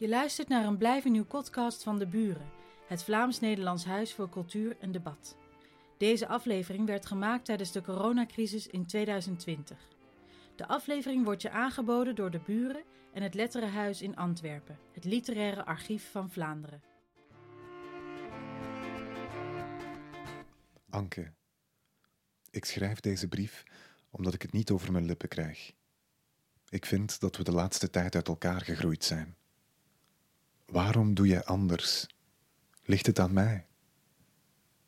Je luistert naar een Blijf in uw podcast van De Buren, het Vlaams-Nederlands Huis voor Cultuur en Debat. Deze aflevering werd gemaakt tijdens de coronacrisis in 2020. De aflevering wordt je aangeboden door De Buren en het Letterenhuis in Antwerpen, het literaire archief van Vlaanderen. Anke, ik schrijf deze brief omdat ik het niet over mijn lippen krijg. Ik vind dat we de laatste tijd uit elkaar gegroeid zijn. Waarom doe jij anders? Ligt het aan mij?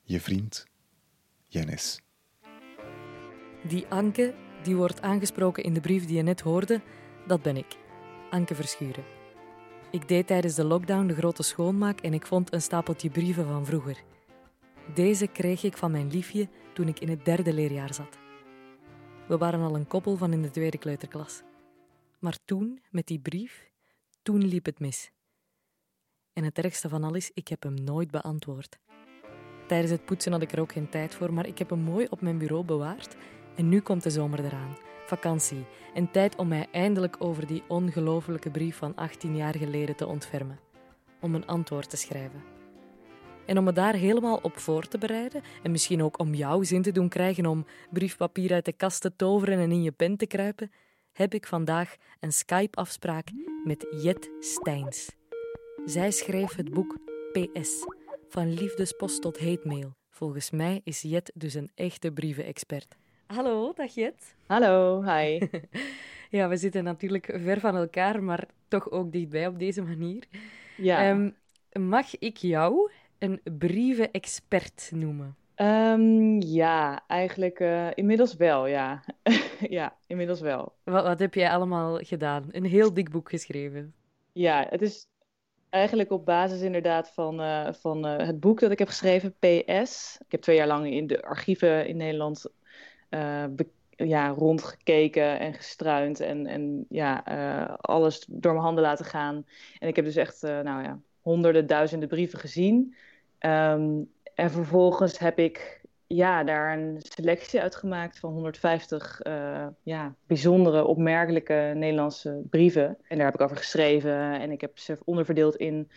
Je vriend, Jennis. Die Anke, die wordt aangesproken in de brief die je net hoorde, dat ben ik. Anke Verschuren. Ik deed tijdens de lockdown de grote schoonmaak en ik vond een stapeltje brieven van vroeger. Deze kreeg ik van mijn liefje toen ik in het derde leerjaar zat. We waren al een koppel van in de tweede kleuterklas. Maar toen, met die brief, toen liep het mis. En het ergste van al is, ik heb hem nooit beantwoord. Tijdens het poetsen had ik er ook geen tijd voor, maar ik heb hem mooi op mijn bureau bewaard. En nu komt de zomer eraan, vakantie en tijd om mij eindelijk over die ongelofelijke brief van 18 jaar geleden te ontfermen. Om een antwoord te schrijven. En om me daar helemaal op voor te bereiden en misschien ook om jou zin te doen krijgen om briefpapier uit de kast te toveren en in je pen te kruipen, heb ik vandaag een Skype-afspraak met Jet Steins. Zij schreef het boek PS, van liefdespost tot heetmail. Volgens mij is Jet dus een echte brievenexpert. Hallo, dag Jet. Hallo, hi. ja, we zitten natuurlijk ver van elkaar, maar toch ook dichtbij op deze manier. Ja. Ehm, mag ik jou een brievenexpert noemen? Ehm, ja, eigenlijk uh, inmiddels wel, ja. ja, inmiddels wel. Wat, wat heb jij allemaal gedaan? Een heel dik boek geschreven. Ja, het is eigenlijk op basis inderdaad van, uh, van uh, het boek dat ik heb geschreven, PS. Ik heb twee jaar lang in de archieven in Nederland ja, rondgekeken en gestruind en, en ja, alles door mijn handen laten gaan. En ik heb dus echt, nou ja, honderden, duizenden brieven gezien. Um, en vervolgens heb ik ja, daar een selectie uitgemaakt van 150 uh, ja, bijzondere, opmerkelijke Nederlandse brieven. En daar heb ik over geschreven. En ik heb ze onderverdeeld in,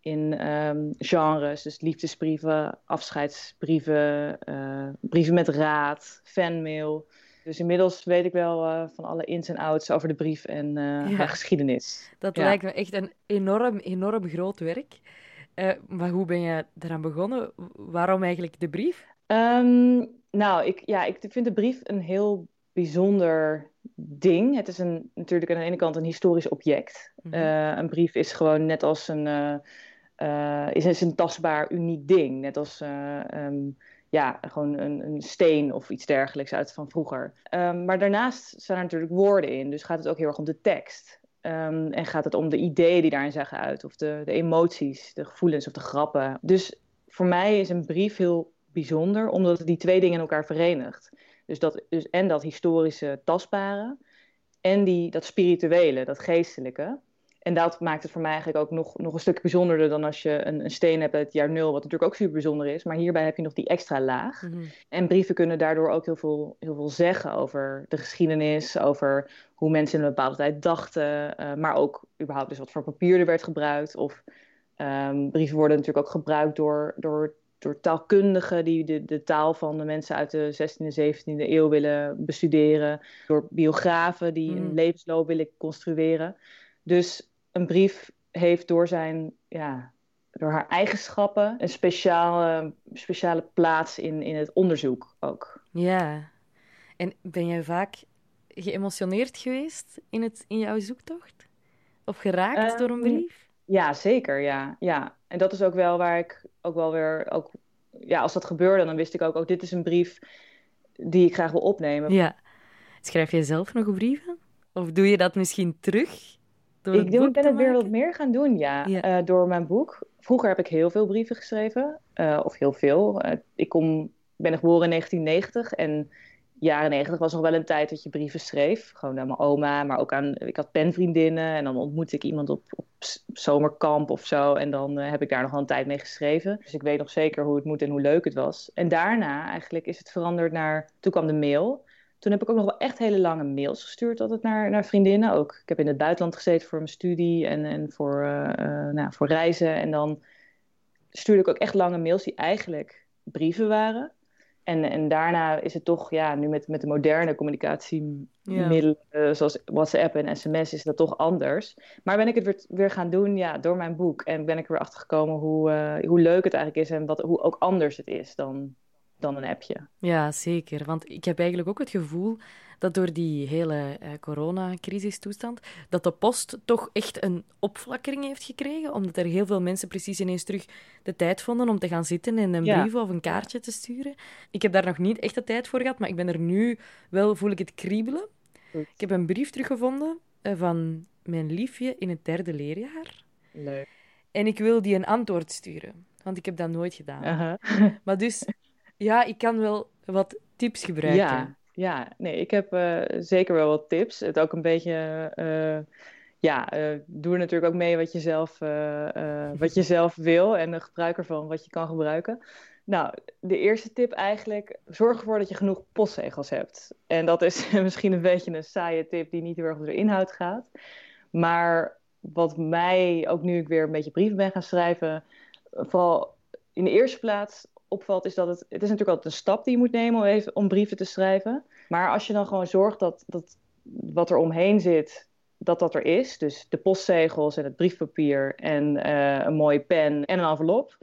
in um, genres. Dus liefdesbrieven, afscheidsbrieven, uh, brieven met raad, fanmail. Dus inmiddels weet ik wel uh, van alle ins en outs over de brief en ja. haar geschiedenis. Dat ja. lijkt me echt een enorm, enorm groot werk. Uh, maar hoe ben je eraan begonnen? Waarom eigenlijk de brief? Um, nou, ik, ja, ik vind de brief een heel bijzonder ding. Het is een, natuurlijk aan de ene kant een historisch object. Mm -hmm. uh, een brief is gewoon net als een, uh, is, is een tastbaar, uniek ding. Net als um, ja, gewoon een, een, steen of iets dergelijks uit van vroeger. Um, maar daarnaast staan er natuurlijk woorden in. Dus gaat het ook heel erg om de tekst. Um, en gaat het om de ideeën die daarin zijn geuit, of de, de emoties, de gevoelens of de grappen. Dus voor mij is een brief heel bijzonder, omdat het die twee dingen in elkaar verenigt. Dus dat, dus en dat historische, tastbare, en die, dat spirituele, dat geestelijke. En dat maakt het voor mij eigenlijk ook nog, nog een stuk bijzonderder dan als je een, een steen hebt uit het jaar nul, wat natuurlijk ook super bijzonder is. Maar hierbij heb je nog die extra laag. Mhm. En brieven kunnen daardoor ook heel veel, heel veel zeggen over de geschiedenis, over hoe mensen in een bepaalde tijd dachten, uh, maar ook überhaupt dus wat voor papier er werd gebruikt. Of um, brieven worden natuurlijk ook gebruikt door, door, door taalkundigen die de, de taal van de mensen uit de 16e en 17e eeuw willen bestuderen. Door biografen die een levensloop willen construeren. Dus een brief heeft door zijn, ja, door haar eigenschappen een speciale, speciale plaats in, in het onderzoek ook. Ja. En ben jij vaak geëmotioneerd geweest in, het, in jouw zoektocht? Of geraakt Ehm, door een brief? Ja, zeker, ja. ja. En dat is ook wel waar ik ook wel weer, ook, ja, als dat gebeurde, dan wist ik ook, ook dit is een brief die ik graag wil opnemen. Ja. Schrijf jij zelf nog brieven? Of doe je dat misschien terug? Door Ik doe, ben het weer wat meer gaan doen, ja, Ja. eh, door mijn boek. Vroeger heb ik heel veel brieven geschreven, eh, of heel veel. Eh, ik kom, ben geboren in 1990 en jaren 90 was nog wel een tijd dat je brieven schreef. Gewoon aan mijn oma, maar ook aan, ik had penvriendinnen en dan ontmoette ik iemand op, op zomerkamp of zo. En dan eh, heb ik daar nog wel een tijd mee geschreven. Dus ik weet nog zeker hoe het moet en hoe leuk het was. En daarna eigenlijk is het veranderd naar, toen kwam de mail. Toen heb ik ook nog wel echt hele lange mails gestuurd altijd naar, naar vriendinnen. Ook, ik heb in het buitenland gezeten voor mijn studie en, en voor, nou, voor reizen. En dan stuurde ik ook echt lange mails die eigenlijk brieven waren. En, en daarna is het toch, ja, nu met, met de moderne communicatiemiddelen, ja. zoals WhatsApp en sms, is dat toch anders. Maar ben ik het weer, weer gaan doen, ja, door mijn boek. En ben ik er weer achter gekomen hoe, uh, hoe leuk het eigenlijk is en wat, hoe ook anders het is dan, dan een appje. Ja, zeker. Want ik heb eigenlijk ook het gevoel dat door die hele uh, coronacrisistoestand, dat de post toch echt een opflakkering heeft gekregen, omdat er heel veel mensen precies ineens terug de tijd vonden om te gaan zitten en een brief of een kaartje te sturen. Ik heb daar nog niet echt de tijd voor gehad, maar ik ben er nu wel, voel ik het kriebelen. Ik heb een brief teruggevonden uh, van mijn liefje in het derde leerjaar. Leuk. En ik wil die een antwoord sturen, want ik heb dat nooit gedaan. Maar dus, ja, ik kan wel wat tips gebruiken. Ja, ja, nee, ik heb uh, zeker wel wat tips. Het ook een beetje, uh, ja, uh, doe er natuurlijk ook mee wat je, zelf, wat je zelf wil en de gebruiker van wat je kan gebruiken. Nou, de eerste tip eigenlijk, zorg ervoor dat je genoeg postzegels hebt. En dat is misschien een beetje een saaie tip die niet heel erg over de inhoud gaat. Maar wat mij, ook nu ik weer een beetje brieven ben gaan schrijven, vooral in de eerste plaats opvalt, is dat het, het is natuurlijk altijd een stap die je moet nemen om, even, om brieven te schrijven. Maar als je dan gewoon zorgt dat, dat wat er omheen zit, dat dat er is. Dus de postzegels en het briefpapier en uh, een mooie pen en een envelop.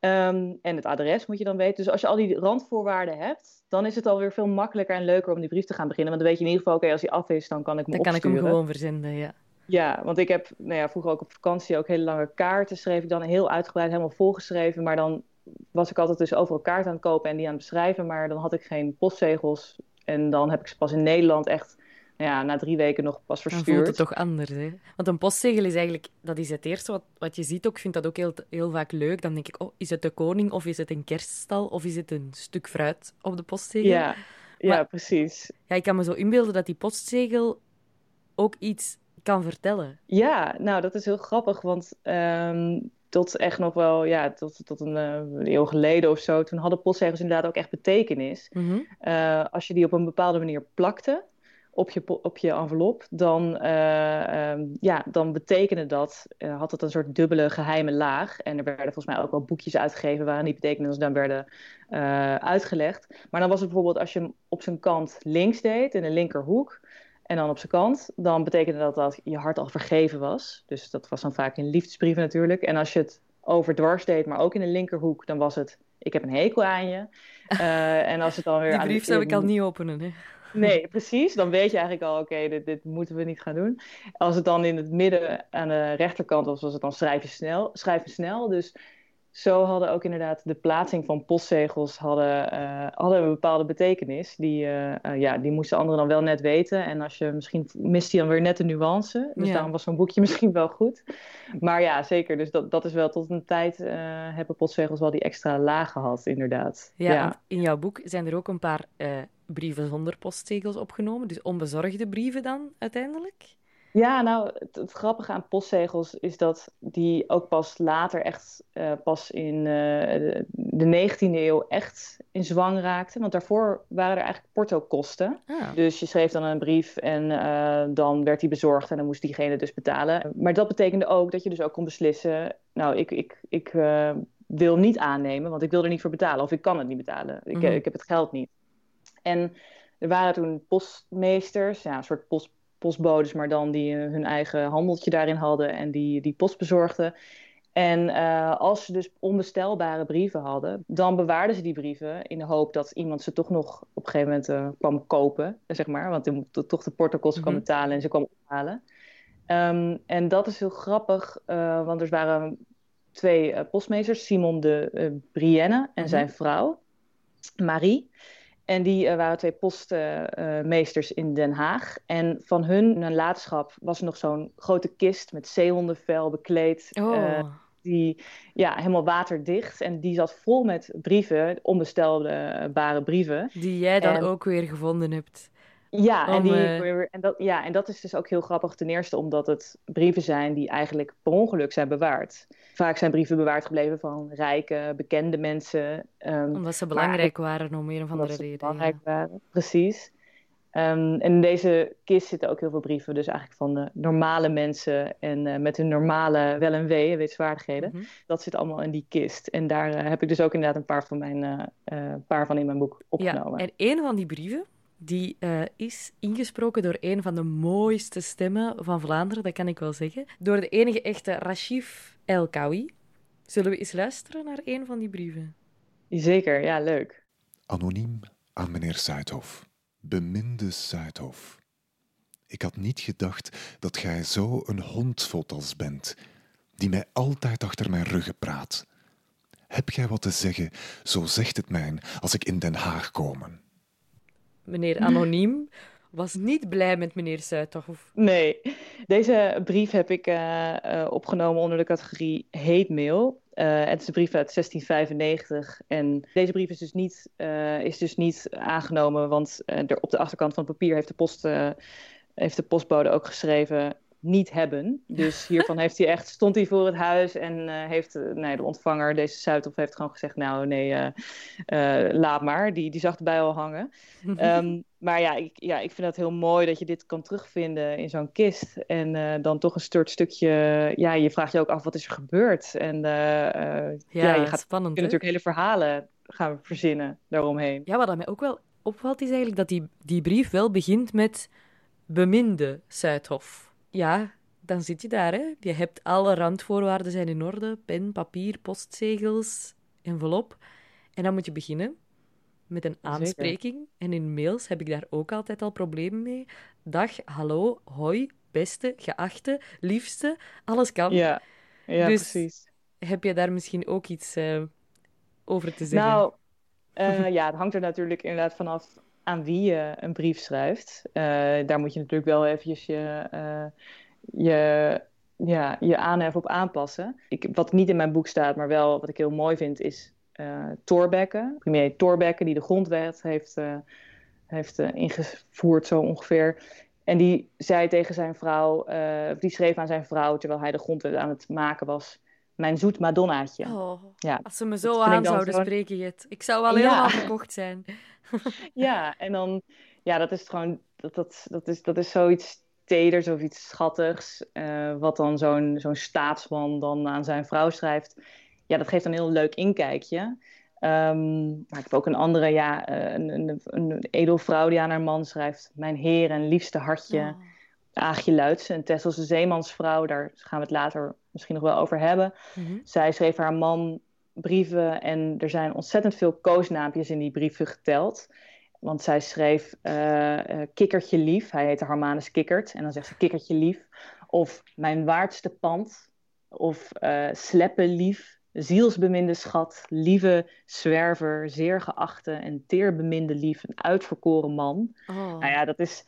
Um, en het adres moet je dan weten. Dus als je al die randvoorwaarden hebt, dan is het alweer veel makkelijker en leuker om die brief te gaan beginnen. Want dan weet je in ieder geval, oké, als hij af is, dan kan ik hem dan opsturen. Dan kan ik hem gewoon verzenden, ja. Ja, want ik heb nou ja, vroeger ook op vakantie ook hele lange kaarten schreef ik dan heel uitgebreid, helemaal volgeschreven. Maar dan was ik altijd dus overal kaarten aan het kopen en die aan het beschrijven. Maar dan had ik geen postzegels. En dan heb ik ze pas in Nederland echt nou ja, na drie weken nog pas verstuurd. Dan voelt het toch anders, hè? Want een postzegel is eigenlijk, dat is het eerste wat, wat je ziet ook. Ik vind dat ook heel, heel vaak leuk. Dan denk ik, oh, is het de koning of is het een kerststal of is het een stuk fruit op de postzegel? Ja, ja precies. Ja, ik kan me zo inbeelden dat die postzegel ook iets kan vertellen. Ja, nou, dat is heel grappig, want um, tot echt nog wel, ja, tot, tot een, uh, een, eeuw geleden of zo, toen hadden postzegels inderdaad ook echt betekenis. Mm -hmm. uh, als je die op een bepaalde manier plakte op je, op je envelop, dan, uh, um, ja, dan betekende dat, had het een soort dubbele geheime laag. En er werden volgens mij ook wel boekjes uitgegeven waarin die betekenis dan werden uitgelegd. Maar dan was het bijvoorbeeld als je hem op zijn kant links deed, in de linkerhoek, en dan op zijn kant, dan betekende dat dat je hart al vergeven was. Dus dat was dan vaak in liefdesbrieven natuurlijk. En als je het overdwars deed, maar ook in de linkerhoek, dan was het ik heb een hekel aan je. Uh, en als het dan weer Die brief zou ik al niet openen, hè? Nee, precies. Dan weet je eigenlijk al, oké, dit, dit, moeten we niet gaan doen. Als het dan in het midden aan de rechterkant was, was het dan schrijf je snel. Schrijf je snel. Dus zo hadden ook inderdaad de plaatsing van postzegels hadden, uh, hadden een bepaalde betekenis. Die, uh, uh, ja, die moesten anderen dan wel net weten. En als je misschien mist die dan weer net de nuance. Dus Ja. daarom was zo'n boekje misschien wel goed. Maar ja, zeker. Dus dat, dat is wel tot een tijd hebben postzegels wel die extra laag gehad, inderdaad. Ja, want in jouw boek zijn er ook een paar eh, brieven zonder postzegels opgenomen. Dus onbezorgde brieven dan uiteindelijk? Ja, nou, het, het grappige aan postzegels is dat die ook pas later echt, eh, pas in eh, de, de 19e eeuw echt in zwang raakten. Want daarvoor waren er eigenlijk portokosten. Ah. Dus je schreef dan een brief en eh, dan werd die bezorgd en dan moest diegene dus betalen. Maar dat betekende ook dat je dus ook kon beslissen, nou, ik, ik, ik wil niet aannemen, want ik wil er niet voor betalen. Of ik kan het niet betalen. Ik, Mhm. ik heb het geld niet. En er waren toen postmeesters, ja, een soort post, postbodes, maar dan die eh, hun eigen handeltje daarin hadden en die, die post bezorgden. En eh, als ze dus onbestelbare brieven hadden, dan bewaarden ze die brieven in de hoop dat iemand ze toch nog op een gegeven moment eh, kwam kopen, zeg maar. Want moet toch de portokosten kwam Mhm. betalen en ze kwam ophalen. Ehm, en dat is heel grappig, want er waren twee postmeesters, Simon de Brienne en Mhm. zijn vrouw, Marie. En die eh, waren twee postmeesters in Den Haag. En van hun nalatenschap was er nog zo'n grote kist met zeehondenvel bekleed. Oh, eh, die ja, helemaal waterdicht. En die zat vol met brieven, onbestelbare brieven. die jij dan en- ook weer gevonden hebt. Ja, en, die, eh, en, dat, ja, en dat is dus ook heel grappig. Ten eerste omdat het brieven zijn die eigenlijk per ongeluk zijn bewaard. Vaak zijn brieven bewaard gebleven van rijke, bekende mensen. ehm, Omdat ze belangrijk waren om een of andere reden. belangrijk ja. waren. Precies. Um, en in deze kist zitten ook heel veel brieven, dus eigenlijk van de normale mensen en uh, met hun normale wel en wee, wetswaardigheden. Mm -hmm. Dat zit allemaal in die kist. En daar uh, heb ik dus ook inderdaad een paar van, mijn, uh, paar van in mijn boek opgenomen. Ja, en een van die brieven, die is ingesproken door een van de mooiste stemmen van Vlaanderen, dat kan ik wel zeggen. Door de enige echte Rashif El Kawi. Zullen we eens luisteren naar een van die brieven? Zeker, ja, leuk. Anoniem aan meneer Zuidhof. Beminde Zuidhof. Ik had niet gedacht dat gij zo een hondfotos bent, die mij altijd achter mijn ruggen praat. Heb gij wat te zeggen, zo zegt het mij als ik in Den Haag komen. Meneer Anoniem was niet blij met meneer Zuidhof. Nee, deze brief heb ik uh, uh, opgenomen onder de categorie hate mail. Uh, het is een brief uit 1695 en deze brief is dus niet, is dus niet aangenomen, want er op de achterkant van het papier heeft de, post, heeft de postbode ook geschreven niet hebben. Dus hiervan heeft hij echt, stond hij voor het huis en heeft nee, de ontvanger, deze Zuidhof, heeft gewoon gezegd, nou nee, laat maar. Die, die zag erbij al hangen. um, maar ja ik, ja, ik vind het heel mooi dat je dit kan terugvinden in zo'n kist. En dan toch een stort stukje... Ja, je vraagt je ook af, wat is er gebeurd? En ja, ja, je gaat spannend, je natuurlijk hele verhalen gaan verzinnen daaromheen. Ja, wat mij ook wel opvalt is eigenlijk dat die, die brief wel begint met... Beminde Zuidhof. Ja, dan zit je daar, hè. Je hebt alle randvoorwaarden zijn in orde. Pen, papier, postzegels, envelop. En dan moet je beginnen met een aanspreking. Zeker. En in mails heb ik daar ook altijd al problemen mee. Dag, hallo, hoi, beste, geachte, liefste, alles kan. Ja, ja dus precies. Heb je daar misschien ook iets uh, over te zeggen? Nou, uh, ja, het hangt er natuurlijk inderdaad vanaf aan wie je een brief schrijft. Uh, daar moet je natuurlijk wel eventjes je, je, ja, je aanhef op aanpassen. Ik, wat niet in mijn boek staat, maar wel wat ik heel mooi vind, is uh, Thorbecke, premier Thorbecke, die de grondwet heeft, uh, heeft uh, ingevoerd zo ongeveer. En die zei tegen zijn vrouw, die schreef aan zijn vrouw terwijl hij de grondwet aan het maken was, mijn zoet Madonnaatje. Oh, ja, als ze me zo aan zouden zo... spreken, Jet. Ik zou wel helemaal ja. gekocht zijn. ja, en dan, ja, dat is gewoon, dat, dat, dat, is, dat is zoiets teders of iets schattigs, wat dan zo'n zo'n staatsman dan aan zijn vrouw schrijft ja, dat geeft een heel leuk inkijkje. Um, maar ik heb ook een andere, ja, een, een, een edelvrouw die aan haar man schrijft. Mijn heer en liefste hartje. Oh. Aagje Luitse, een Tesselse zeemansvrouw. Daar gaan we het later misschien nog wel over hebben. Mm-hmm. Zij schreef haar man brieven en er zijn ontzettend veel koosnaampjes in die brieven geteld. Want zij schreef uh, uh, Kikkertje lief. Hij heette Harmanus Kikkert. En dan zegt ze Kikkertje lief. Of Mijn waardste pand. Of uh, Sleppen lief zielsbeminde schat, lieve zwerver, zeer geachte en teerbeminde lief, een uitverkoren man. Oh. Nou ja, dat is...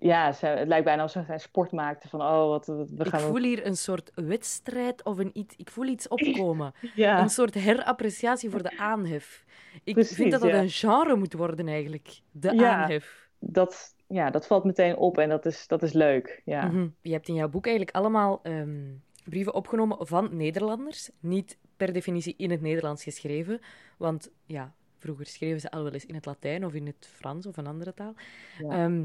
Ja, ze, het lijkt bijna alsof zij sport maakte van, oh, wat, we gaan... Ik voel hier een soort wedstrijd of een iets... Ik voel iets opkomen. ja. Een soort herappreciatie voor de aanhef. Ik Precies, vind dat dat ja. een genre moet worden eigenlijk. De Ja. aanhef. Dat, ja, dat valt meteen op en dat is, dat is leuk, ja. Mhm. Je hebt in jouw boek eigenlijk allemaal ehm, brieven opgenomen van Nederlanders. Niet per definitie in het Nederlands geschreven. Want ja, vroeger schreven ze al wel eens in het Latijn of in het Frans of een andere taal. Ja. Ehm,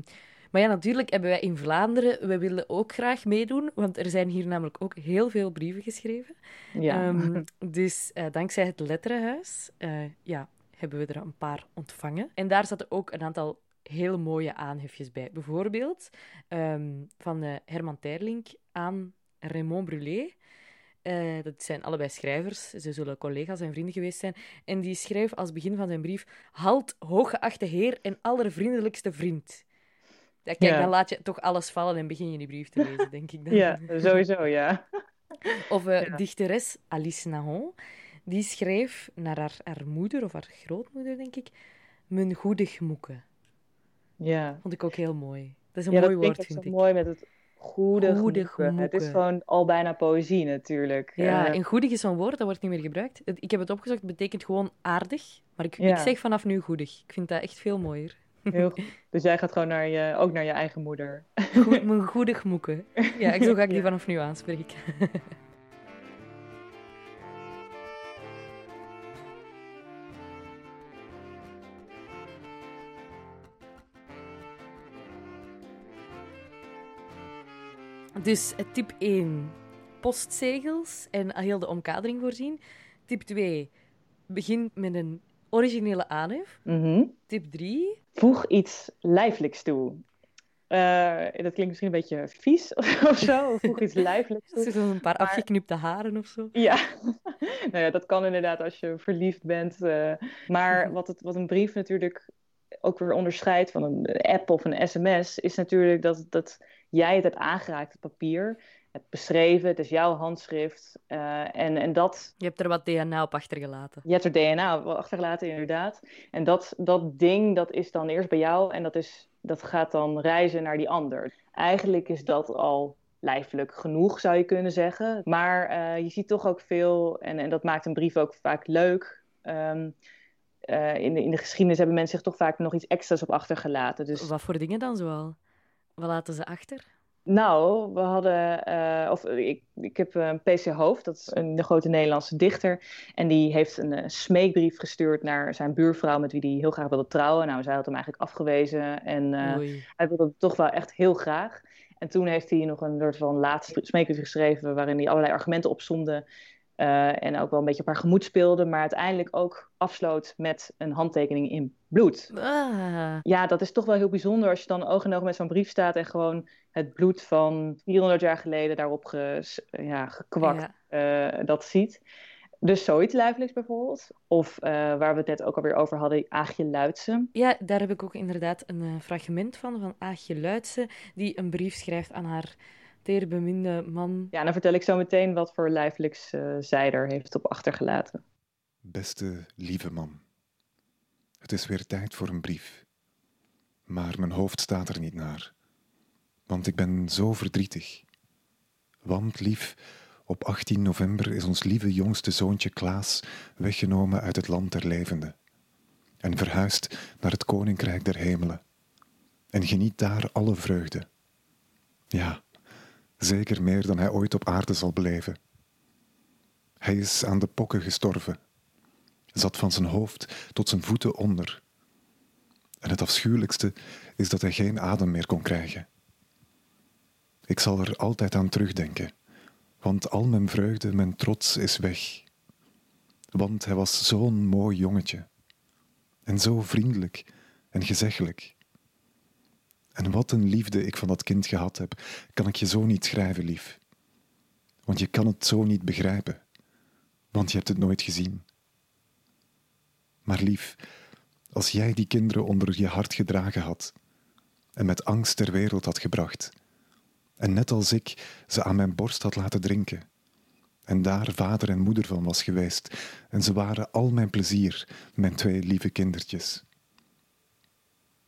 maar ja, natuurlijk hebben wij in Vlaanderen, we willen ook graag meedoen, want er zijn hier namelijk ook heel veel brieven geschreven. Ja. Ehm, dus eh, dankzij het Letterenhuis eh, ja, hebben we er een paar ontvangen. En daar zaten ook een aantal heel mooie aanhefjes bij. Bijvoorbeeld ehm, van eh, Herman Terlink aan Raymond Brulé. Dat zijn allebei schrijvers. Ze zullen collega's en vrienden geweest zijn. En die schreef als begin van zijn brief... Halt, hooggeachte heer en allervriendelijkste vriend. Ja, kijk, Ja. dan laat je toch alles vallen en begin je die brief te lezen, denk ik dan. ja, sowieso, ja. Of eh, Ja. dichteres Alice Nahon. Die schreef naar haar, haar moeder, of haar grootmoeder, denk ik... Mijn goedig moeke. Ja, Vond ik ook heel mooi. Dat is een ja mooi woord, vind ik. mooi met het goede Goede gemoeken. Het is gemoeken. gewoon al bijna poëzie natuurlijk. Ja, Eh, en goedig is zo'n woord, dat wordt niet meer gebruikt. Ik heb het opgezocht, het betekent gewoon aardig. Maar ik, Ja. ik zeg vanaf nu goedig. Ik vind dat echt veel mooier. Dus jij gaat gewoon naar je, ook naar je eigen moeder. Goed, mijn goede gemoeken. Ja, ik, zo ga ik die vanaf nu aanspreken. Dus eh, tip 1, postzegels en heel de omkadering voorzien. Tip 2, begin met een originele aanhef. Mhm. Tip 3, Voeg iets lijfelijks toe. Eh, dat klinkt misschien een beetje vies of zo. Voeg iets lijfelijks toe. zo'n een paar Maar- afgeknipte haren of zo. Ja, nou ja, dat kan inderdaad als je verliefd bent. eh. maar wat, het, wat een brief natuurlijk ook weer onderscheidt van een app of een sms, is natuurlijk dat, dat jij het hebt aangeraakt, het papier. Het beschreven, het is jouw handschrift. eh, en, en dat, Je hebt er wat DNA op achtergelaten. je hebt er DNA op achtergelaten, inderdaad. En dat, dat ding, dat is dan eerst bij jou en dat, is, dat gaat dan reizen naar die ander. Eigenlijk is dat al lijfelijk genoeg, zou je kunnen zeggen. Maar eh, je ziet toch ook veel, en, en dat maakt een brief ook vaak leuk. Ehm, eh, in, de, in de geschiedenis hebben mensen zich toch vaak nog iets extra's op achtergelaten. Dus Wat voor dingen dan zoal? Wat laten ze achter? Nou, we hadden, eh, of ik, ik heb een PC Hoofd, dat is een grote Nederlandse dichter. En die heeft een eh, smeekbrief gestuurd naar zijn buurvrouw met wie hij heel graag wilde trouwen. Nou, zij had hem eigenlijk afgewezen en eh, hij wilde het toch wel echt heel graag. En toen heeft hij nog een soort van laatste smeekbrief geschreven waarin hij allerlei argumenten opzomde. Eh, en ook wel een beetje op haar gemoed speelde, maar uiteindelijk ook afsloot met een handtekening in bloed. Ah, Ja, dat is toch wel heel bijzonder als je dan oog in oog met zo'n brief staat en gewoon het bloed van 400 jaar geleden daarop ges, ja, gekwakt ja. eh, dat ziet. Dus zoiets lijfelijks bijvoorbeeld. Of eh, waar we het net ook alweer over hadden, Aagje Luitse. ja, daar heb ik ook inderdaad een fragment van, van Aagje Luitse, die een brief schrijft aan haar teer beminde man. Ja, dan vertel ik zo meteen wat voor lijfelijks eh, zij er heeft op achtergelaten. Beste lieve man, het is weer tijd voor een brief. Maar mijn hoofd staat er niet naar, want ik ben zo verdrietig. Want, lief, op 18 november is ons lieve jongste zoontje Klaas weggenomen uit het land der levenden en verhuisd naar het koninkrijk der hemelen en geniet daar alle vreugde. Ja, zeker meer dan hij ooit op aarde zal beleven. Hij is aan de pokken gestorven zat van zijn hoofd tot zijn voeten onder. En het afschuwelijkste is dat hij geen adem meer kon krijgen. Ik zal er altijd aan terugdenken, want al mijn vreugde, mijn trots is weg. Want hij was zo'n mooi jongetje. En zo vriendelijk en gezeggelijk. En wat een liefde ik van dat kind gehad heb, kan ik je zo niet schrijven, lief. Want je kan het zo niet begrijpen, want je hebt het nooit gezien. Maar lief, als jij die kinderen onder je hart gedragen had en met angst ter wereld had gebracht, en net als ik ze aan mijn borst had laten drinken, en daar vader en moeder van was geweest, en ze waren al mijn plezier, mijn twee lieve kindertjes.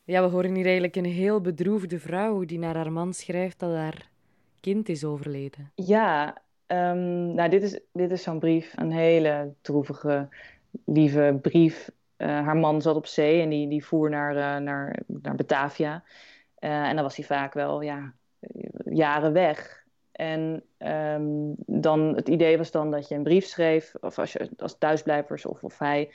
Ja, we horen hier eigenlijk een heel bedroefde vrouw die naar haar man schrijft dat haar kind is overleden. Ja, ehm, nou, dit is, dit is zo'n brief, een hele droevige, lieve brief. Eh, haar man zat op zee en die, die voer naar, eh, naar, naar Batavia. Eh, en dan was hij vaak wel ja, jaren weg. En ehm, dan, het idee was dan dat je een brief schreef, of als, je, als thuisblijvers of, of hij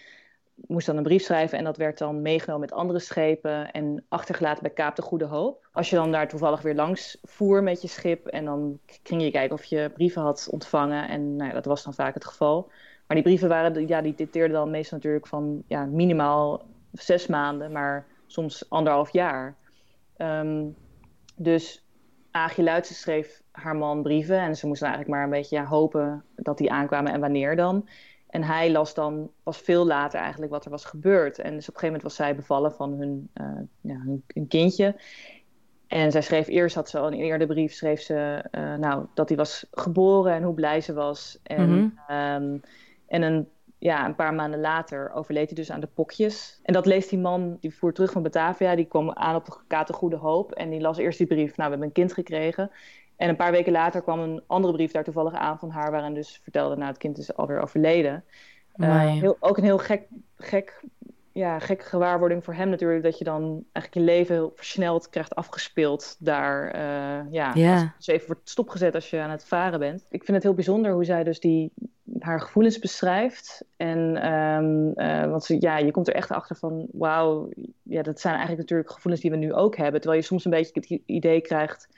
moest dan een brief schrijven en dat werd dan meegenomen met andere schepen en achtergelaten bij Kaap de Goede Hoop. Als je dan daar toevallig weer langs voer met je schip en dan ging je kijken of je brieven had ontvangen en nou dat was dan vaak het geval. Maar die brieven waren, ja, die dateerden dan meestal natuurlijk van ja, minimaal zes maanden, maar soms anderhalf jaar. Ehm, dus Aagje Luitse schreef haar man brieven en ze moesten eigenlijk maar een beetje ja, hopen dat die aankwamen en wanneer dan. En hij las dan pas veel later eigenlijk wat er was gebeurd. En dus op een gegeven moment was zij bevallen van hun, uh, ja, hun, hun, kindje. En zij schreef eerst, had ze al een eerder brief, schreef ze uh, nou, dat hij was geboren en hoe blij ze was. En, mm -hmm. um, en een, ja, een paar maanden later overleed hij dus aan de pokjes. En dat leest die man, die voer terug van Batavia, die kwam aan op de Kate Goede Hoop. En die las eerst die brief, nou, we hebben een kind gekregen. En een paar weken later kwam een andere brief daar toevallig aan van haar, waarin dus vertelde, nou, het kind is alweer overleden. Uh, heel, ook een heel gek, gek, ja, gekke gewaarwording voor hem natuurlijk, dat je dan eigenlijk je leven heel versneld krijgt afgespeeld daar. Uh, ja, yeah. dus even wordt stopgezet als je aan het varen bent. Ik vind het heel bijzonder hoe zij dus die, haar gevoelens beschrijft. En um, uh, want ze, ja, je komt er echt achter van, wauw, ja, dat zijn eigenlijk natuurlijk gevoelens die we nu ook hebben. Terwijl je soms een beetje het idee krijgt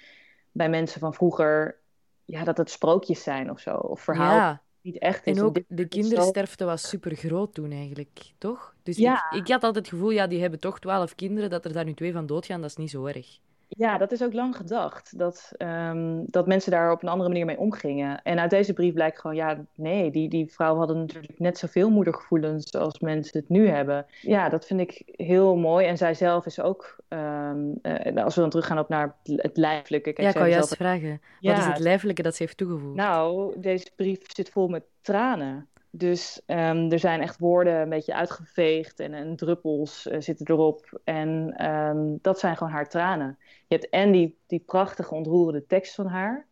bij mensen van vroeger, ja, dat het sprookjes zijn of zo. Of verhaal Ja, niet echt is. en ook de kindersterfte was super groot toen eigenlijk, toch? Dus Ja. ik, ik had altijd het gevoel, ja, die hebben toch twaalf kinderen, dat er daar nu twee van doodgaan, dat is niet zo erg. Ja, dat is ook lang gedacht. Dat, ehm, dat mensen daar op een andere manier mee omgingen. En uit deze brief blijkt gewoon, ja, nee, die, die vrouwen hadden natuurlijk net zoveel moedergevoelens als mensen het nu hebben. Ja, dat vind ik heel mooi. En zij zelf is ook, ehm, eh, als we dan teruggaan op naar het, lijfelijke. Kijk, ja, ik heeft juist zelf- vragen. Ja, Wat is het lijfelijke dat ze heeft toegevoegd? Nou, deze brief zit vol met tranen. Dus ehm, er zijn echt woorden een beetje uitgeveegd en, en druppels eh, zitten erop. En ehm, dat zijn gewoon haar tranen. Je hebt en die, die prachtige ontroerende tekst van haar.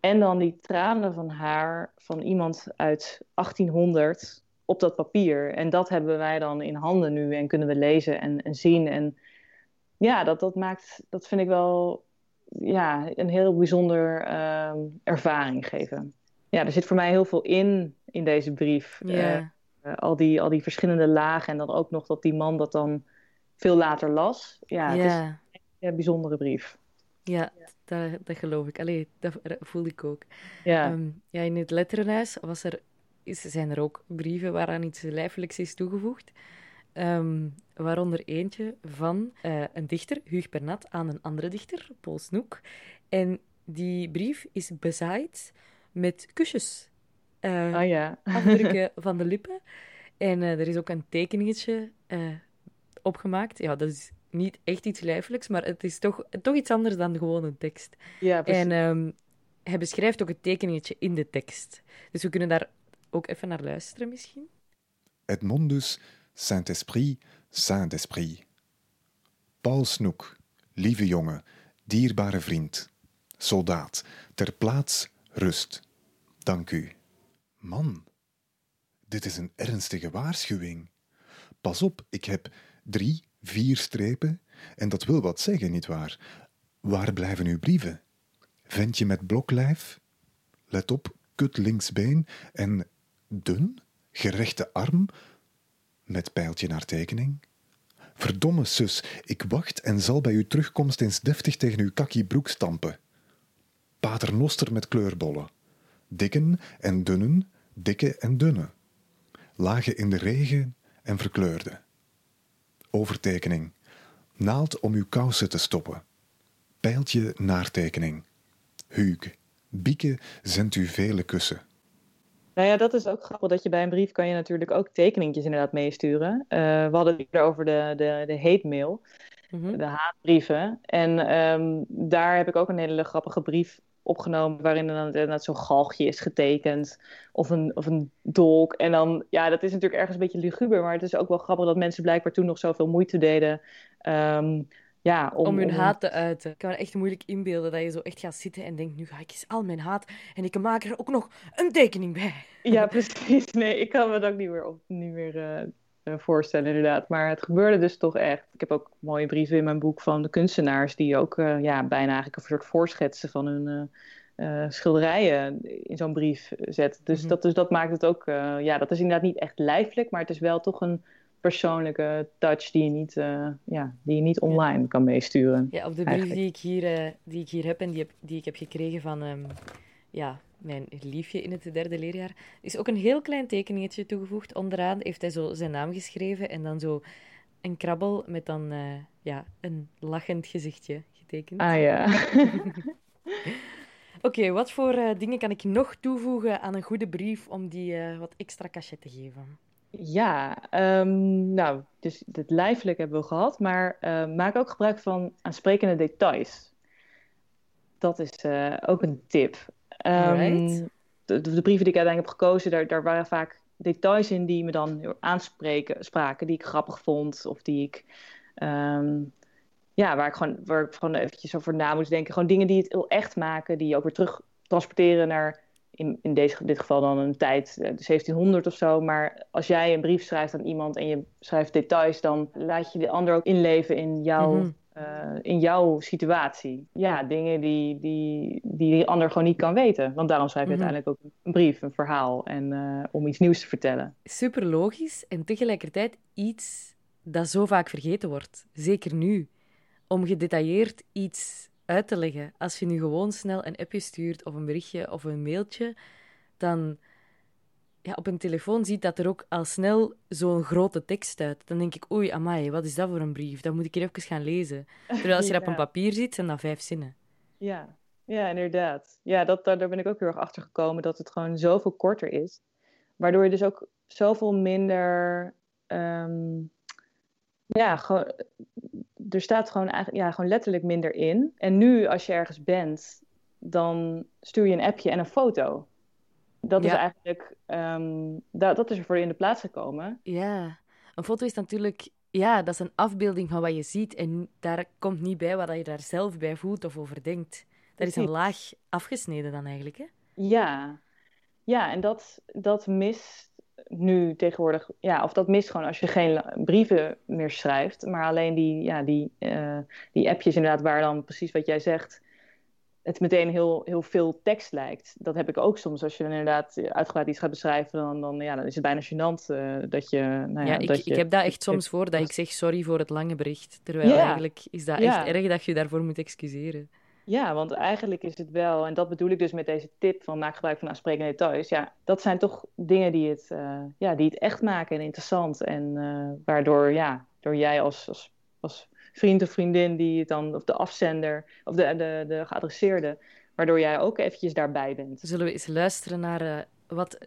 En dan die tranen van haar van iemand uit 1800 op dat papier. En dat hebben wij dan in handen nu en kunnen we lezen en, en zien. En ja, dat, dat maakt, dat vind ik wel ja, een heel bijzonder ehm, ervaring geven. Ja, er zit voor mij heel veel in, in deze brief. Eh, eh, al, die, al die verschillende lagen en dan ook nog dat die man dat dan veel later las. Ja, het is een bijzondere brief. ja, Dat, dat geloof ik. Allee, dat voelde ik ook. Ja, Ehm, ja, in het letterenhuis was er, is, zijn er ook brieven waaraan iets lijfelijks is toegevoegd. Ehm, waaronder eentje van eh, een dichter, Huug Bernat, aan een andere dichter, Paul Snoek. En die brief is bezaaid met kusjes. Eh, ah ja. afdrukken van de lippen. En eh, er is ook een tekeningetje eh, opgemaakt. Ja, dat is niet echt iets lijfelijks, maar het is toch, toch iets anders dan gewoon een tekst. Ja, precies. En ehm, hij beschrijft ook het tekeningetje in de tekst. Dus we kunnen daar ook even naar luisteren misschien. Edmondus, Saint-Esprit, Saint-Esprit. Paul Snoek, lieve jongen, dierbare vriend, soldaat, ter plaats rust. Dank u. Man, dit is een ernstige waarschuwing. Pas op, ik heb drie, vier strepen en dat wil wat zeggen, nietwaar? Waar blijven uw brieven? Ventje met bloklijf? Let op, kut linksbeen en dun, gerechte arm met pijltje naar tekening. Verdomme sus, ik wacht en zal bij uw terugkomst eens deftig tegen uw kakkie broek stampen. Paternoster met kleurbollen. Dikken en dunnen, dikke en dunne. Lage in de regen en verkleurde. Overtekening. Naald om uw kousen te stoppen. Pijltje naar tekening. Huug. Bieke zendt u vele kussen. Nou ja, dat is ook grappig dat je bij een brief kan je natuurlijk ook tekeningjes inderdaad meesturen. Eh, we hadden het over de, de, de hate mail, Mhm. de haatbrieven. En ehm, daar heb ik ook een hele grappige brief opgenomen waarin er dan inderdaad zo'n galgje is getekend of een, of een dolk. En dan, ja, dat is natuurlijk ergens een beetje luguber, maar het is ook wel grappig dat mensen blijkbaar toen nog zoveel moeite deden. ehm, ja, om, Om hun om- haat te uiten. Ik kan me echt moeilijk inbeelden dat je zo echt gaat zitten en denkt, nu ga ik eens al mijn haat en ik maak er ook nog een tekening bij. Ja, precies. Nee, ik kan me dat ook niet meer, op, niet meer eh, eh, voorstellen, inderdaad. Maar het gebeurde dus toch echt. Ik heb ook mooie brieven in mijn boek van de kunstenaars die ook eh, ja, bijna eigenlijk een soort voorschetsen van hun eh, schilderijen in zo'n brief zetten. Dus, Mhm. dat, dus dat maakt het ook, ja, dat is inderdaad niet echt lijfelijk, maar het is wel toch een persoonlijke touch die je niet, ja, die je niet online kan meesturen. Ja, op de brief Eigenlijk. die ik hier, die ik hier heb en die, heb, die ik heb gekregen van ehm, ja, mijn liefje in het derde leerjaar, is ook een heel klein tekeningetje toegevoegd. Onderaan heeft hij zo zijn naam geschreven en dan zo een krabbel met dan eh, ja, een lachend gezichtje getekend. Ah ja. Oké, wat voor eh, dingen kan ik nog toevoegen aan een goede brief om die eh, wat extra cachet te geven? Ja, ehm, nou, dus het lijfelijk hebben we gehad, maar maak ook gebruik van aansprekende details. Dat is ook een tip. Ehm, de, de brieven die ik uiteindelijk heb gekozen, daar, daar waren vaak details in die me dan aanspreken, spraken, die ik grappig vond of die ik, ehm, ja, waar ik gewoon, waar ik gewoon eventjes over na moest denken. Gewoon dingen die het heel echt maken, die je ook weer terug transporteren naar in, in deze, dit geval dan een tijd, eh, de 1700 of zo. Maar als jij een brief schrijft aan iemand en je schrijft details, dan laat je de ander ook inleven in jouw, Mhm. Eh, in jouw situatie. Ja, dingen die, die, die die ander gewoon niet kan weten. Want daarom schrijf je Mhm. uiteindelijk ook een brief, een verhaal. En eh, om iets nieuws te vertellen. Super logisch en tegelijkertijd iets dat zo vaak vergeten wordt. Zeker nu. Om gedetailleerd iets uit te leggen. Als je nu gewoon snel een appje stuurt of een berichtje of een mailtje, dan ja, op een telefoon ziet dat er ook al snel zo'n grote tekst uit. Dan denk ik, oei, amai, wat is dat voor een brief? Dan moet ik hier even gaan lezen. Terwijl als je dat op een papier ziet, zijn dat vijf zinnen. Ja, ja inderdaad. Ja, dat, daar ben ik ook heel erg achter gekomen, dat het gewoon zoveel korter is. Waardoor je dus ook zoveel minder... ehm, ja, gewoon, er staat gewoon, eigenlijk, ja, gewoon letterlijk minder in. En nu, als je ergens bent, dan stuur je een appje en een foto. Dat is eigenlijk, ehm, dat, dat is er voor je in de plaats gekomen. Ja, een foto is natuurlijk, ja, dat is een afbeelding van wat je ziet. En daar komt niet bij wat je daar zelf bij voelt of over denkt. Dat is een laag afgesneden dan eigenlijk, hè? Ja, ja en dat, dat mist nu tegenwoordig, ja, of dat mist gewoon als je geen brieven meer schrijft, maar alleen die, ja, die, eh, die appjes inderdaad, waar dan precies wat jij zegt, het meteen heel, heel veel tekst lijkt. Dat heb ik ook soms, als je dan inderdaad uitgebreid iets gaat beschrijven, dan, dan, ja, dan is het bijna gênant eh, dat je, nou ja, Ja, ik, dat ik je... heb dat echt soms voor dat ik zeg sorry voor het lange bericht. Terwijl Ja. eigenlijk is dat echt erg dat je je daarvoor moet excuseren. Ja, want eigenlijk is het wel, en dat bedoel ik dus met deze tip van maak gebruik van aansprekende details. Ja, dat zijn toch dingen die het, eh, ja, die het echt maken en interessant. En eh, waardoor, ja, door jij als, als, als vriend of vriendin die het dan, of de afzender, of de, de, de geadresseerde, waardoor jij ook eventjes daarbij bent. Zullen we eens luisteren naar eh, wat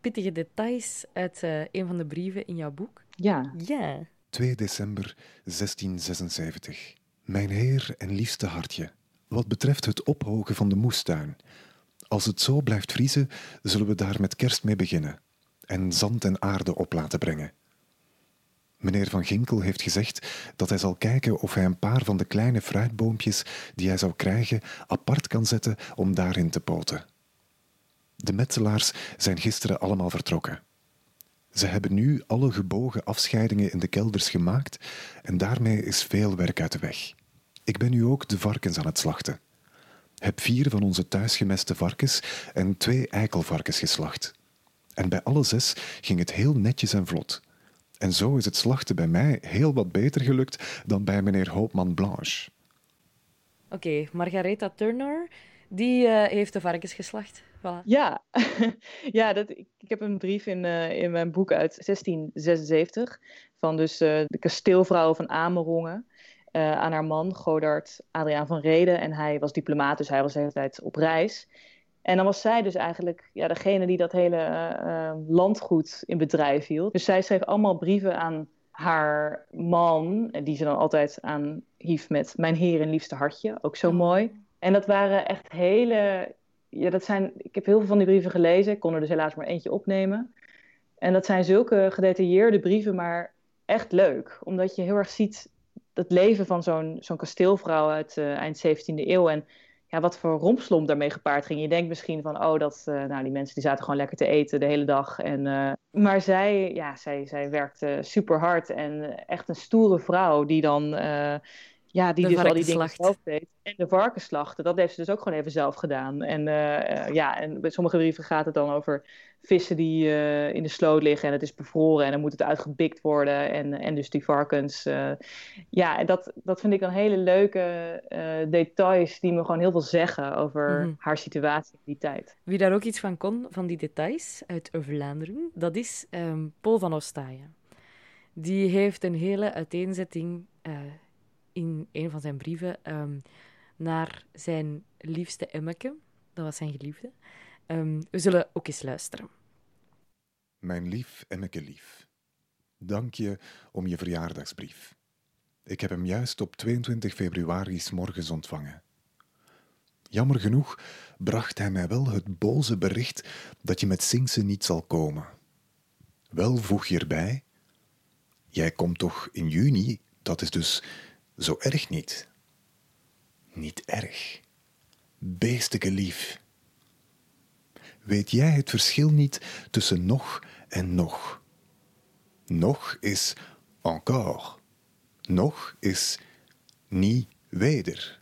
pittige details uit eh, een van de brieven in jouw boek? Ja, Ja. 2 december 1676. Mijn heer en liefste hartje. Wat betreft het ophogen van de moestuin. Als het zo blijft vriezen, zullen we daar met kerst mee beginnen. En zand en aarde op laten brengen. Meneer Van Ginkel heeft gezegd dat hij zal kijken of hij een paar van de kleine fruitboompjes die hij zou krijgen apart kan zetten om daarin te poten. De metselaars zijn gisteren allemaal vertrokken. Ze hebben nu alle gebogen afscheidingen in de kelders gemaakt en daarmee is veel werk uit de weg. Ik ben nu ook de varkens aan het slachten. Heb vier van onze thuisgemeste varkens en twee eikelvarkens geslacht. En bij alle zes ging het heel netjes en vlot. En zo is het slachten bij mij heel wat beter gelukt dan bij meneer Hoopman Blanche. Oké, Margaretha Turner, die eh, heeft de varkens geslacht. Voilà. ja. ja dat, ik, ik heb een brief in, eh, in mijn boek uit 1676 van dus eh, de kasteelvrouw van Amerongen. eh, aan haar man, Godard Adriaan van Reden. En hij was diplomaat, dus hij was de hele tijd op reis. En dan was zij dus eigenlijk ja, degene die dat hele eh, eh, landgoed in bedrijf hield. Dus zij schreef allemaal brieven aan haar man, die ze dan altijd aan hief met mijn heer en liefste hartje. Ook zo mooi. En dat waren echt hele... Ja, dat zijn, ik heb heel veel van die brieven gelezen. Ik kon er dus helaas maar eentje opnemen. En dat zijn zulke gedetailleerde brieven, maar echt leuk. Omdat je heel erg ziet het leven van zo'n zo'n kasteelvrouw uit eh, eind 17e eeuw. En ja, wat voor rompslomp daarmee gepaard ging. Je denkt misschien van, oh, dat, eh, nou, die mensen die zaten gewoon lekker te eten de hele dag. En, eh, maar zij, ja, zij, zij werkte super hard en echt een stoere vrouw die dan, eh, ja, die De dus al die dingen zelf deed. En de varkensslachten, dat heeft ze dus ook gewoon even zelf gedaan. En eh, ja, en bij sommige brieven gaat het dan over vissen die eh, in de sloot liggen en het is bevroren en dan moet het uitgebikt worden. En, en dus die varkens. eh, ja, en dat, dat vind ik dan hele leuke details die me gewoon heel veel zeggen over Mhm. haar situatie in die tijd. Wie daar ook iets van kon, van die details uit Vlaanderen, dat is ehm, Paul van Ostaaien. Die heeft een hele uiteenzetting in een van zijn brieven ehm, naar zijn liefste Emmeke. Dat was zijn geliefde. Ehm, we zullen ook eens luisteren. Mijn lief Emmeke lief, dank je om je verjaardagsbrief. Ik heb hem juist op 22 februari 's morgens ontvangen. Jammer genoeg bracht hij mij wel het boze bericht dat je met Singse niet zal komen. Wel voeg je erbij, jij komt toch in juni, dat is dus zo erg niet. Niet erg. Beesteke lief. Weet jij het verschil niet tussen nog en nog? Nog is encore. Nog is niet weder.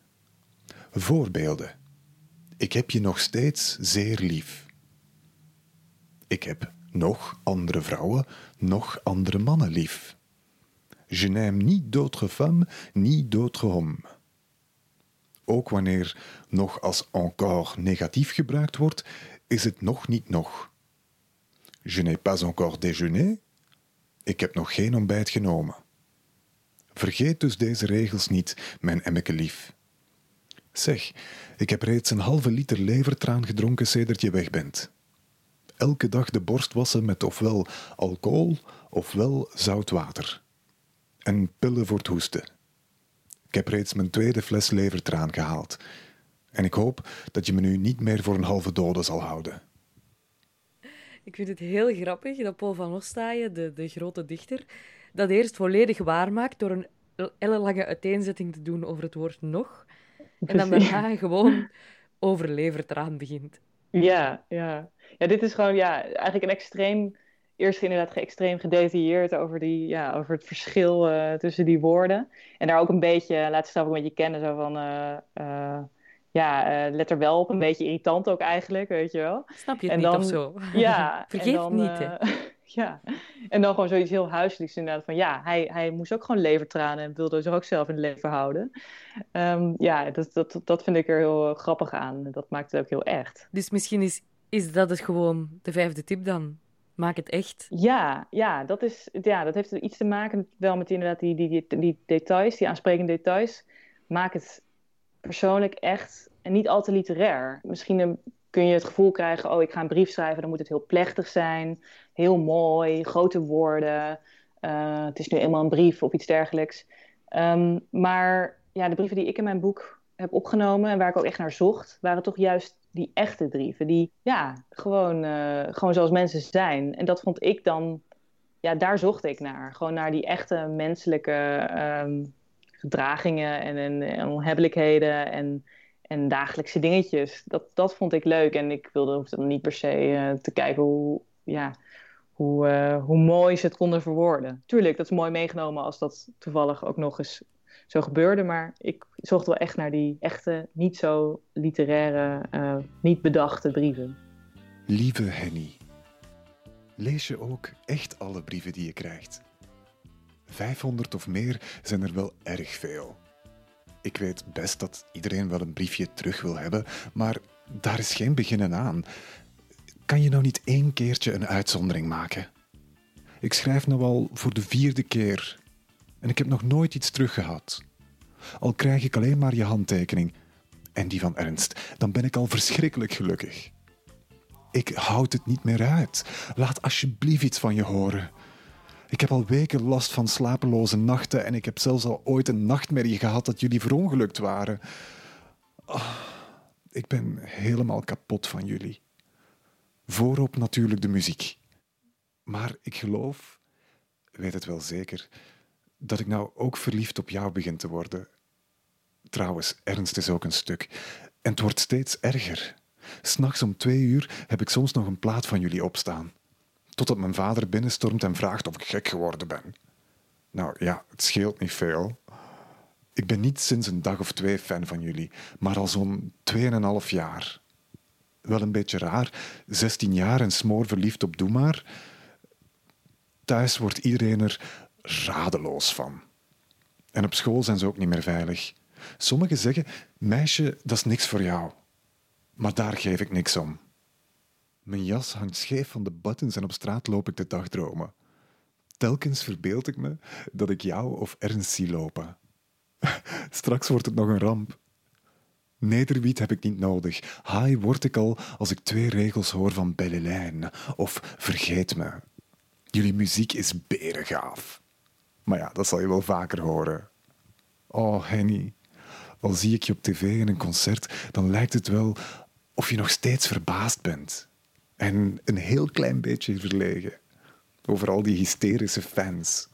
Voorbeelden. Ik heb je nog steeds zeer lief. Ik heb nog andere vrouwen, nog andere mannen lief. Je n'aime ni d'autres femmes, ni d'autres hommes. ook wanneer nog als encore negatief gebruikt wordt, is het nog niet nog. Je n'ai pas encore déjeuné. Ik heb nog geen ontbijt genomen. Vergeet dus deze regels niet, mijn emmeke lief. Zeg, ik heb reeds een halve liter levertraan gedronken sedert je weg bent. Elke dag de borst wassen met ofwel alcohol ofwel zout water. En pillen voor het hoesten. Ik heb reeds mijn tweede fles levertraan gehaald. En ik hoop dat je me nu niet meer voor een halve dode zal houden. Ik vind het heel grappig dat Paul van Ostaaien, de, de grote dichter, dat eerst volledig waarmaakt door een ellenlange uiteenzetting te doen over het woord nog. En dan daarna gewoon over levertraan begint. Ja, ja. Ja, dit is gewoon ja, eigenlijk een extreem... Eerst inderdaad extreem gedetailleerd over, die, ja, over het verschil uh, tussen die woorden. En daar ook een beetje, laat ook een beetje kennen, zo van... Uh, uh, ja, let er wel op. Een beetje irritant ook eigenlijk, weet je wel. Snap je het en niet dan, of zo? Ja. Vergeet dan, niet, hè? ja. En dan gewoon zoiets heel huiselijks inderdaad. Van ja, hij, hij moest ook gewoon levertranen en wilde zich ook zelf in het leven houden. Um, ja, dat, dat, dat vind ik er heel grappig aan. Dat maakt het ook heel echt. Dus misschien is, is dat het gewoon de vijfde tip dan? Maak het echt. Ja, ja, dat, is, ja dat heeft iets te maken wel met inderdaad die, die, die, details, die aansprekende details. Maak het persoonlijk echt en niet al te literair. Misschien kun je het gevoel krijgen, oh, ik ga een brief schrijven, dan moet het heel plechtig zijn, heel mooi, grote woorden. Uh, het is nu eenmaal een brief of iets dergelijks. Um, maar ja, de brieven die ik in mijn boek heb opgenomen en waar ik ook echt naar zocht, waren toch juist die echte brieven. Die, ja, gewoon, uh, gewoon zoals mensen zijn. En dat vond ik dan, ja, daar zocht ik naar. Gewoon naar die echte menselijke um, gedragingen en, en, en onhebbelijkheden en en dagelijkse dingetjes. Dat, dat vond ik leuk. En ik wilde hoefde dan niet per se uh, te kijken hoe, ja, hoe, uh, hoe mooi ze het konden verwoorden. Tuurlijk, dat is mooi meegenomen als dat toevallig ook nog eens zo gebeurde. Maar ik zocht wel echt naar die echte, niet zo literaire, uh, niet bedachte brieven. Lieve Henny, lees je ook echt alle brieven die je krijgt? 500 of meer zijn er wel erg veel. Ik weet best dat iedereen wel een briefje terug wil hebben, maar daar is geen beginnen aan. Kan je nou niet één keertje een uitzondering maken? Ik schrijf nu al voor de vierde keer en ik heb nog nooit iets teruggehad. Al krijg ik alleen maar je handtekening en die van Ernst, dan ben ik al verschrikkelijk gelukkig. Ik houd het niet meer uit. Laat alsjeblieft iets van je horen. Ik heb al weken last van slapeloze nachten en ik heb zelfs al ooit een nachtmerrie gehad dat jullie verongelukt waren. Oh, ik ben helemaal kapot van jullie. Voorop natuurlijk de muziek. Maar ik geloof, weet het wel zeker, dat ik nou ook verliefd op jou begin te worden. Trouwens, ernst is ook een stuk. En het wordt steeds erger. S'nachts om twee uur heb ik soms nog een plaat van jullie opstaan totdat mijn vader binnenstormt en vraagt of ik gek geworden ben. Nou ja, het scheelt niet veel. Ik ben niet sinds een dag of twee fan van jullie, maar al zo'n tweeënhalf jaar. Wel een beetje raar, 16 jaar en smoor verliefd op Doe maar. Thuis wordt iedereen er radeloos van. En op school zijn ze ook niet meer veilig. Sommigen zeggen: Meisje, dat is niks voor jou. Maar daar geef ik niks om. Mijn jas hangt scheef van de buttons en op straat loop ik de dagdromen. Telkens verbeeld ik me dat ik jou of Ernst zie lopen. Straks wordt het nog een ramp. Nederwiet heb ik niet nodig. High word ik al als ik twee regels hoor van Bellelijn of Vergeet me. Jullie muziek is berengaaf. Maar ja, dat zal je wel vaker horen. Oh, Henny, al zie ik je op tv in een concert, dan lijkt het wel of je nog steeds verbaasd bent. En een heel klein beetje verlegen over al die hysterische fans.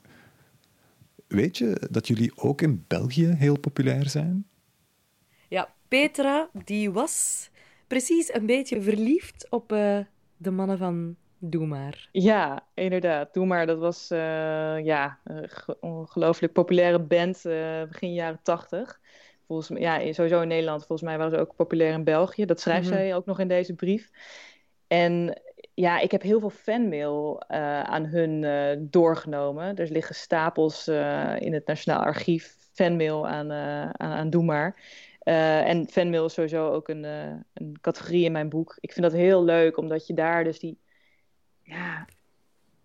Weet je dat jullie ook in België heel populair zijn? Ja, Petra, die was precies een beetje verliefd op uh, de mannen van Doe Maar. Ja, inderdaad. Doe Maar, dat was uh, ja, een ongelooflijk populaire band uh, begin jaren tachtig. Volgens mij, ja, sowieso in Nederland. Volgens mij waren ze ook populair in België. Dat schrijft mm -hmm. zij ook nog in deze brief. En ja, ik heb heel veel fanmail uh, aan hun doorgenomen. Er liggen stapels in het Nationaal Archief fanmail aan, aan, aan Doe Maar. Uh, en fanmail is sowieso ook een, uh, een categorie in mijn boek. Ik vind dat heel leuk, omdat je daar dus die ja,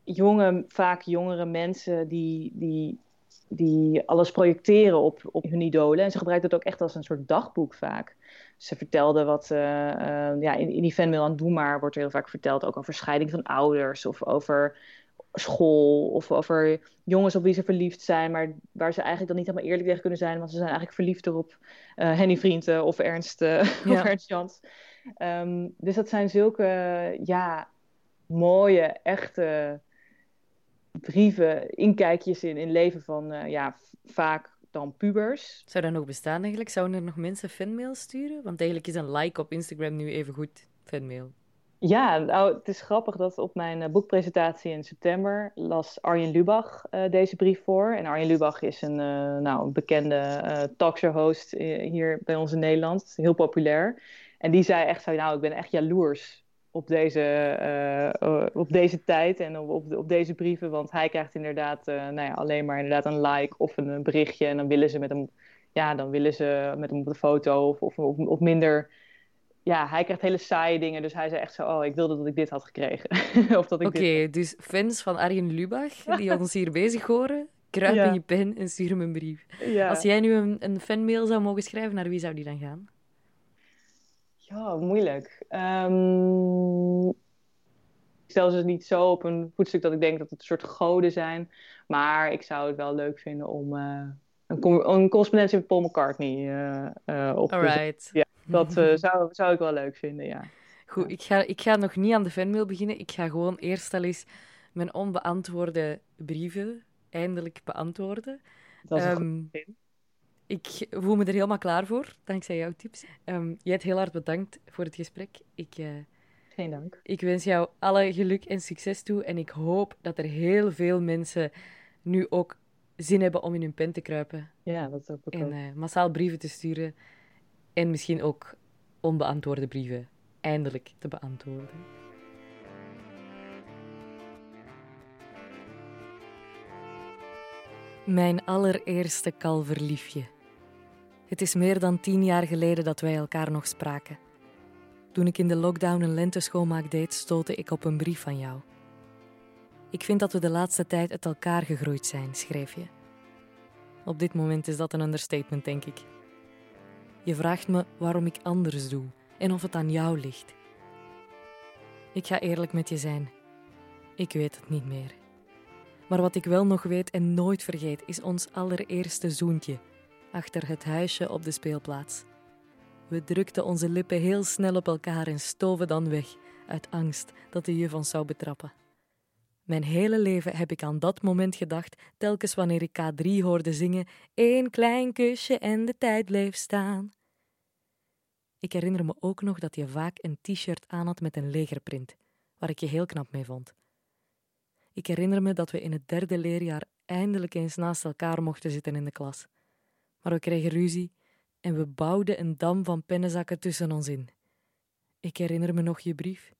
jonge, vaak jongere mensen die, die, die alles projecteren op, op hun idolen. En ze gebruiken het ook echt als een soort dagboek vaak. Ze vertelde wat, uh, ja, in, in die fanmail aan Doe Maar wordt er heel vaak verteld ook over scheiding van ouders of over school of over jongens op wie ze verliefd zijn, maar waar ze eigenlijk dan niet helemaal eerlijk tegen kunnen zijn, want ze zijn eigenlijk verliefd op uh, Henny Vrienden of Ernst, ja. of Ernst Jans. Um, dus dat zijn zulke ja, mooie, echte brieven, inkijkjes in, in leven van uh, ja, vaak dan pubers. Zou dat nog bestaan eigenlijk? Zouden er nog mensen fanmail sturen? Want eigenlijk is een like op Instagram nu even goed fanmail. Ja, nou, het is grappig dat op mijn uh, boekpresentatie in september las Arjen Lubach uh, deze brief voor. En Arjen Lubach is een, uh, nou, een bekende talkshow-host hier bij ons in Nederland, heel populair. En die zei echt zo, nou, ik ben echt jaloers op deze, op deze tijd en op, op, op, deze brieven. Want hij krijgt inderdaad nou ja, alleen maar inderdaad een like of een, een, berichtje. En dan willen ze met hem, ja, dan willen ze met hem op de foto of, of, of, of minder ja, hij krijgt hele saaie dingen. Dus hij zei echt zo, oh, ik wilde dat ik dit had gekregen. Oké, okay, dus fans van Arjen Lubach, die ons hier bezig horen, kruip in je pen en stuur hem een brief. Ja. Als jij nu een, een fanmail zou mogen schrijven, naar wie zou die dan gaan? Ja, moeilijk. Um, ik stel ze niet zo op een voetstuk dat ik denk dat het een soort goden zijn. Maar ik zou het wel leuk vinden om uh, een, een correspondentie met Paul McCartney uh, uh, op te Ja. Dat zou, zou ik wel leuk vinden, ja. Goed, ik ga, ik ga nog niet aan de fanmail beginnen. Ik ga gewoon eerst al eens mijn onbeantwoorde brieven eindelijk beantwoorden. Dat is um, Ik voel me er helemaal klaar voor, dankzij jouw tips. Um, jij hebt heel hard bedankt voor het gesprek. Ik, uh, Geen dank. Ik wens jou alle geluk en succes toe. En ik hoop dat er heel veel mensen nu ook zin hebben om in hun pen te kruipen. Ja, dat ik en, ook. En uh, massaal brieven te sturen en misschien ook onbeantwoorde brieven eindelijk te beantwoorden. Mijn allereerste kalverliefje. Het is meer dan tien jaar geleden dat wij elkaar nog spraken. Toen ik in de lockdown een lenteschoonmaak deed, stootte ik op een brief van jou. Ik vind dat we de laatste tijd uit elkaar gegroeid zijn, schreef je. Op dit moment is dat een understatement, denk ik. Je vraagt me waarom ik anders doe en of het aan jou ligt. Ik ga eerlijk met je zijn. Ik weet het niet meer. Maar wat ik wel nog weet en nooit vergeet, is ons allereerste zoentje achter het huisje op de speelplaats. We drukten onze lippen heel snel op elkaar en stoven dan weg, uit angst dat de juf ons zou betrappen. Mijn hele leven heb ik aan dat moment gedacht, telkens wanneer ik K3 hoorde zingen: Eén klein kusje en de tijd bleef staan. Ik herinner me ook nog dat je vaak een t-shirt aan had met een legerprint, waar ik je heel knap mee vond. Ik herinner me dat we in het derde leerjaar eindelijk eens naast elkaar mochten zitten in de klas. Maar we kregen ruzie en we bouwden een dam van pennenzakken tussen ons in. Ik herinner me nog je brief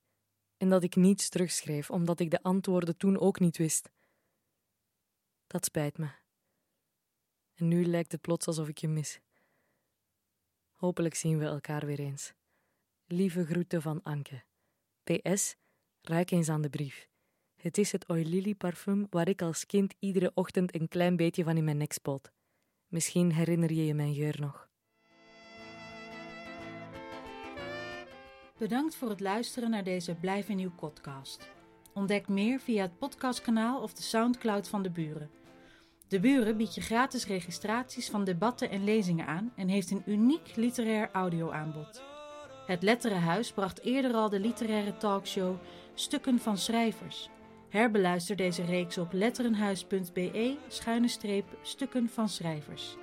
en dat ik niets terugschreef omdat ik de antwoorden toen ook niet wist. Dat spijt me. En nu lijkt het plots alsof ik je mis. Hopelijk zien we elkaar weer eens. Lieve groeten van Anke. PS, ruik eens aan de brief. Het is het Oilily parfum waar ik als kind iedere ochtend een klein beetje van in mijn nek spoot. Misschien herinner je je mijn geur nog. Bedankt voor het luisteren naar deze Blijf in Nieuw podcast. Ontdek meer via het podcastkanaal of de Soundcloud van de buren. De Buren biedt je gratis registraties van debatten en lezingen aan en heeft een uniek literair audioaanbod. Het Letterenhuis bracht eerder al de literaire talkshow Stukken van Schrijvers. Herbeluister deze reeks op letterenhuis.be-stukken van schrijvers.